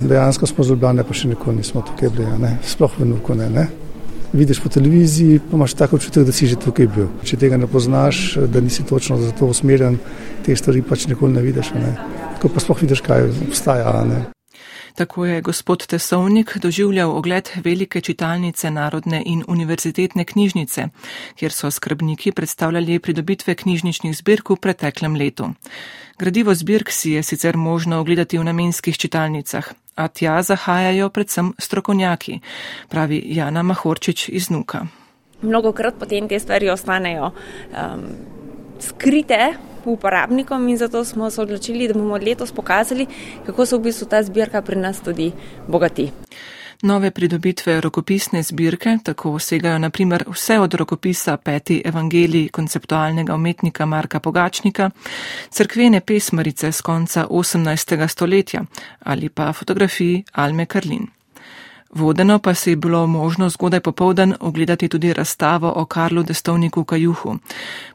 Dejansko smo z Ljubljana, pa še nikoli nismo tukaj bili, ne? sploh v Nuku ne. ne? Vidiš po televiziji, pa imaš tako občutek, da si že tukaj bil. Če tega ne poznaš, da nisi točno za to usmerjen, te stvari pač nikoli ne vidiš. Ne? Tako pa sploh vidiš, kaj obstaja. Ne? Tako je gospod Tesovnik doživljal ogled velike čitalnice Narodne in univerzitetne knjižnice, kjer so skrbniki predstavljali pridobitve knjižničnih zbirk v preteklem letu. Gradivo zbirk si je sicer možno ogledati v namenskih čitalnicah, a tja zahajajo predvsem strokovnjaki, pravi Jana Mahorčič iz Nuka. Mnogokrat potem te stvari ostanejo um, skrite uporabnikom in zato smo se odločili, da bomo letos pokazali, kako se v bistvu ta zbirka pri nas tudi bogati. Nove pridobitve rokopisne zbirke tako vsegajo naprimer vse od rokopisa Peti evangeliji konceptualnega umetnika Marka Pogačnika, crkvene pesmarice z konca 18. stoletja ali pa fotografiji Alme Karlin. Vodeno pa se je bilo možno zgodaj popovdan ogledati tudi razstavo o Karlu Destovniku Kajuhu.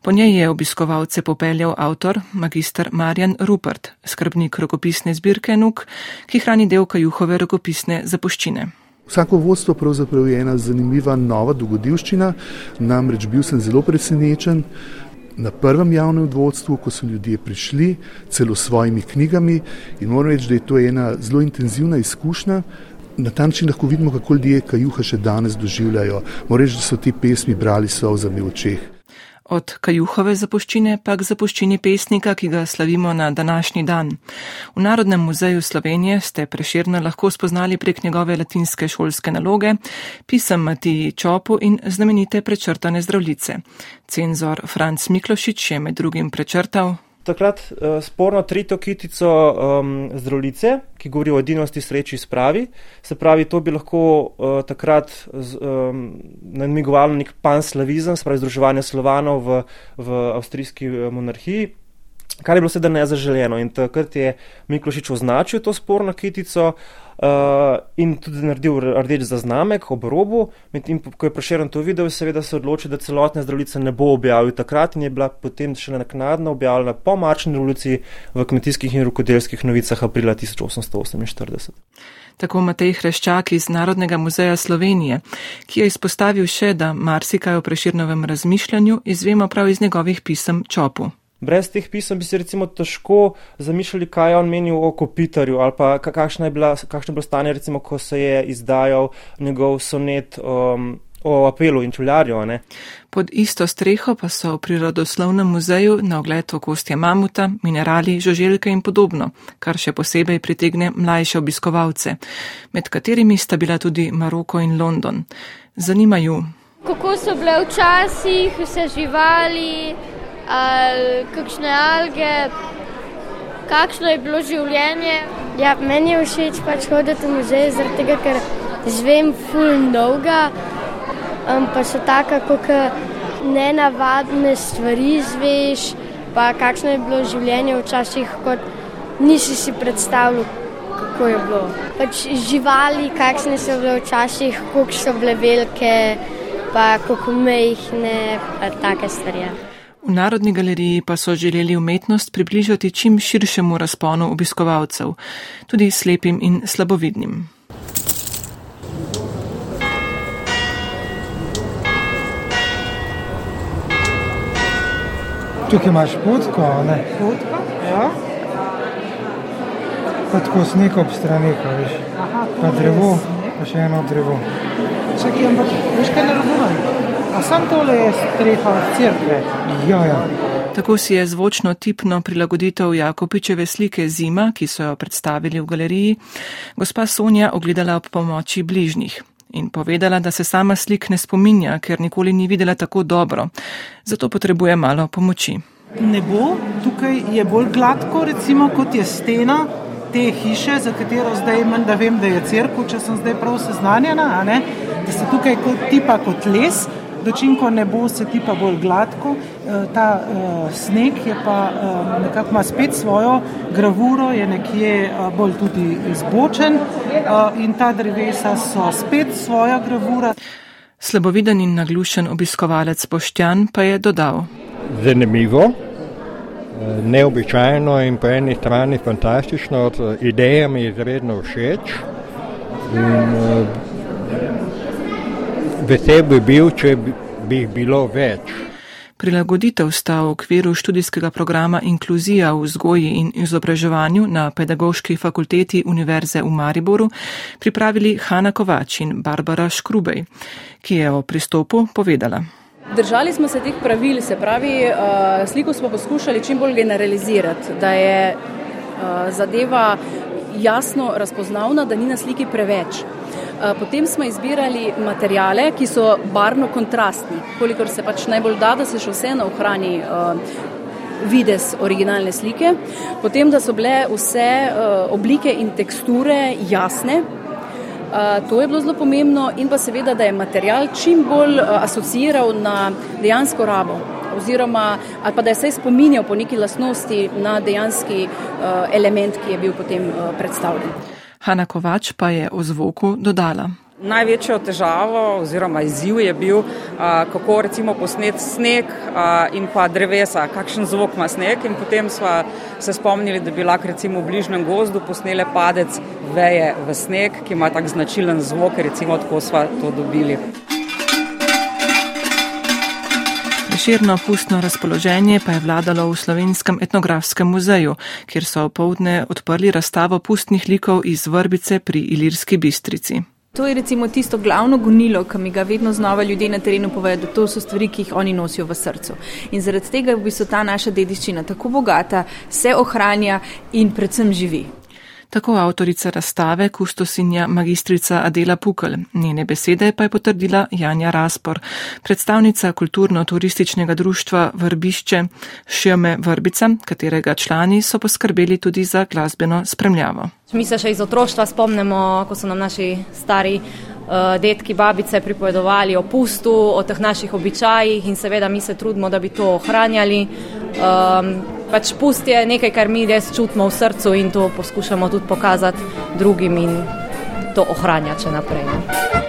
Po njej je obiskovalce popeljal avtor, magistr Marjan Rupert, skrbnik rokopisne zbirke Nuk, ki hrani del Kajuhove rokopisne zapuščine. Vsako vodstvo pravzaprav je ena zanimiva nova dogodivščina, namreč bil sem zelo presenečen. Na prvem javnem vodstvu, ko so ljudje prišli, celo s svojimi knjigami, in moram reči, da je to ena zelo intenzivna izkušnja, Na ta način lahko vidimo, kako ljudje kajuha še danes doživljajo. Moram reči, da so te pesmi brali solzami v očeh. Od kajuhove zapuščine pa k zapuščini pesnika, ki ga slavimo na današnji dan. V Narodnem muzeju Slovenije ste preširno lahko spoznali prek njegove latinske šolske naloge, pisem Matiji Čopu in znamenite prečrtane zdravljice. Cenzor Franc Miklošič je med drugim prečrtal takrat uh, sporno tretjo kitico um, zdravljice, ki govori o edinosti sreči spravi. Se pravi, to bi lahko uh, takrat um, namigovalo nek panslavizem, spravi združevanje slovanov v, v avstrijski uh, monarhiji. Kar je bilo sedaj nezaželjeno in takrat je Miklošič označil to sporno kitico uh, in tudi naredil rdeč zaznamek ob robu. Medtem, ko je Prošeren to videl, seveda se odločil, da celotne zdravljice ne bo objavil takrat in je bila potem še naknadno objavljena po marčni revoluciji v kmetijskih in rokodelskih novicah aprila 1848. Tako Matej Hreščak iz Narodnega muzeja Slovenije, ki je izpostavil še, da marsikaj o preširnovem razmišljanju izvemo prav iz njegovih pisem Čopu. Brez teh pisem bi si recimo težko zamišljali, kaj je on menil o Kopitarju ali pa kakšno je, bila, kakšno je bilo stanje, recimo, ko se je izdajal njegov sonet um, o apelu in čuljarju. Ne? Pod isto streho pa so v Prirodoslovnem muzeju na ogled okostja mamuta, minerali, žoželjke in podobno, kar še posebej pritegne mlajše obiskovalce, med katerimi sta bila tudi Maroko in London. Zanimajo. Kako so bile včasih vse živali? Ali kakšne alge, kakšno je bilo življenje. Ja, meni je všeč pač hoditi v muzej, zaradi tega, ker zvem ful dolga, um, pa so taka, kot nenavadne stvari zveš, pa kakšno je bilo življenje včasih, kot nisi si predstavljal. Kako je bilo? Pač živali, kakšne so bile včasih, koliko so bile velike, pa kako mehne, pa take stvari. Ja. V Narodni galeriji pa so želeli umetnost približati čim širšemu razponu obiskovalcev, tudi slepim in slabovidnim. Tukaj imaš potko, ne? Potko, ja. Pa tako sneg ob strani, veš. Aha, pa drevo, pa še eno drevo. Čakaj, ampak veš kaj ne razumem? A sam tole je streha crkve. Ja, ja. Tako si je zvočno tipno prilagoditev Jakopičeve slike Zima, ki so jo predstavili v galeriji, gospa Sonja ogledala ob pomoči bližnjih in povedala, da se sama slik ne spominja, ker nikoli ni videla tako dobro, zato potrebuje malo pomoči. Ne bo, tukaj je bolj gladko, recimo kot je stena te hiše, za katero zdaj imam, da vem, da je crkva, če sem zdaj prav seznanjena, da se tukaj kot tipa kot les dočim, ko ne bo se ti pa bolj gladko. Eh, ta uh, sneg je pa uh, nekako ima spet svojo gravuro, je nekje bolj tudi zbočen uh, in ta drevesa so spet svoja gravura. Slaboviden in naglušen obiskovalec Boštjan pa je dodal. Zanimivo, neobičajno in po eni strani fantastično, ideja mi je izredno všeč. In, vesel bi bil, če bi jih bilo več. Prilagoditev sta v okviru študijskega programa Inkluzija v vzgoji in izobraževanju na Pedagoški fakulteti Univerze v Mariboru pripravili Hanna Kovač in Barbara Škrubej, ki je o pristopu povedala. Držali smo se teh pravil, se pravi, uh, sliko smo poskušali čim bolj generalizirati, da je uh, zadeva jasno razpoznavna, da ni na sliki preveč. Uh, potem smo izbirali materijale, ki so barno kontrastni, kolikor se pač najbolj da, da se še vseeno ohrani uh, vides originalne slike. Potem, da so bile vse uh, oblike in teksture jasne, To je bilo zelo pomembno in pa seveda, da je material čim bolj asociiral na dejansko rabo oziroma ali pa da je se spominjal po neki lasnosti na dejanski element, ki je bil potem predstavljen. Hanna Kovač pa je o zvoku dodala. Največjo težavo oziroma izziv je bil, kako recimo posnet sneg in pa drevesa, kakšen zvok ima sneg in potem smo se spomnili, da bi lahko recimo v bližnjem gozdu posnele padec veje v sneg, ki ima tak značilen zvok, recimo tako smo to dobili. Širno pustno razpoloženje pa je vladalo v Slovenskem etnografskem muzeju, kjer so povdne odprli razstavo pustnih likov iz Vrbice pri Ilirski bistrici. To je recimo tisto glavno gonilo, ki mi ga vedno znova ljudje na terenu povejo, da to so stvari, ki jih oni nosijo v srcu. In zaradi tega v bistvu ta naša dediščina tako bogata, se ohranja in predvsem živi. Tako avtorica razstave, kustosinja magistrica Adela Pukl. Njene besede pa je potrdila Janja Raspor, predstavnica kulturno-turističnega društva Vrbišče Šjome Vrbica, katerega člani so poskrbeli tudi za glasbeno spremljavo. Mi se še iz otroštva spomnimo, ko so nam naši stari uh, detki, babice pripovedovali o pustu, o teh naših običajih in seveda mi se trudimo, da bi to ohranjali. Um, pač pust je nekaj, kar mi res čutimo v srcu in to poskušamo tudi pokazati drugim in to ohranjati še naprej. Ne.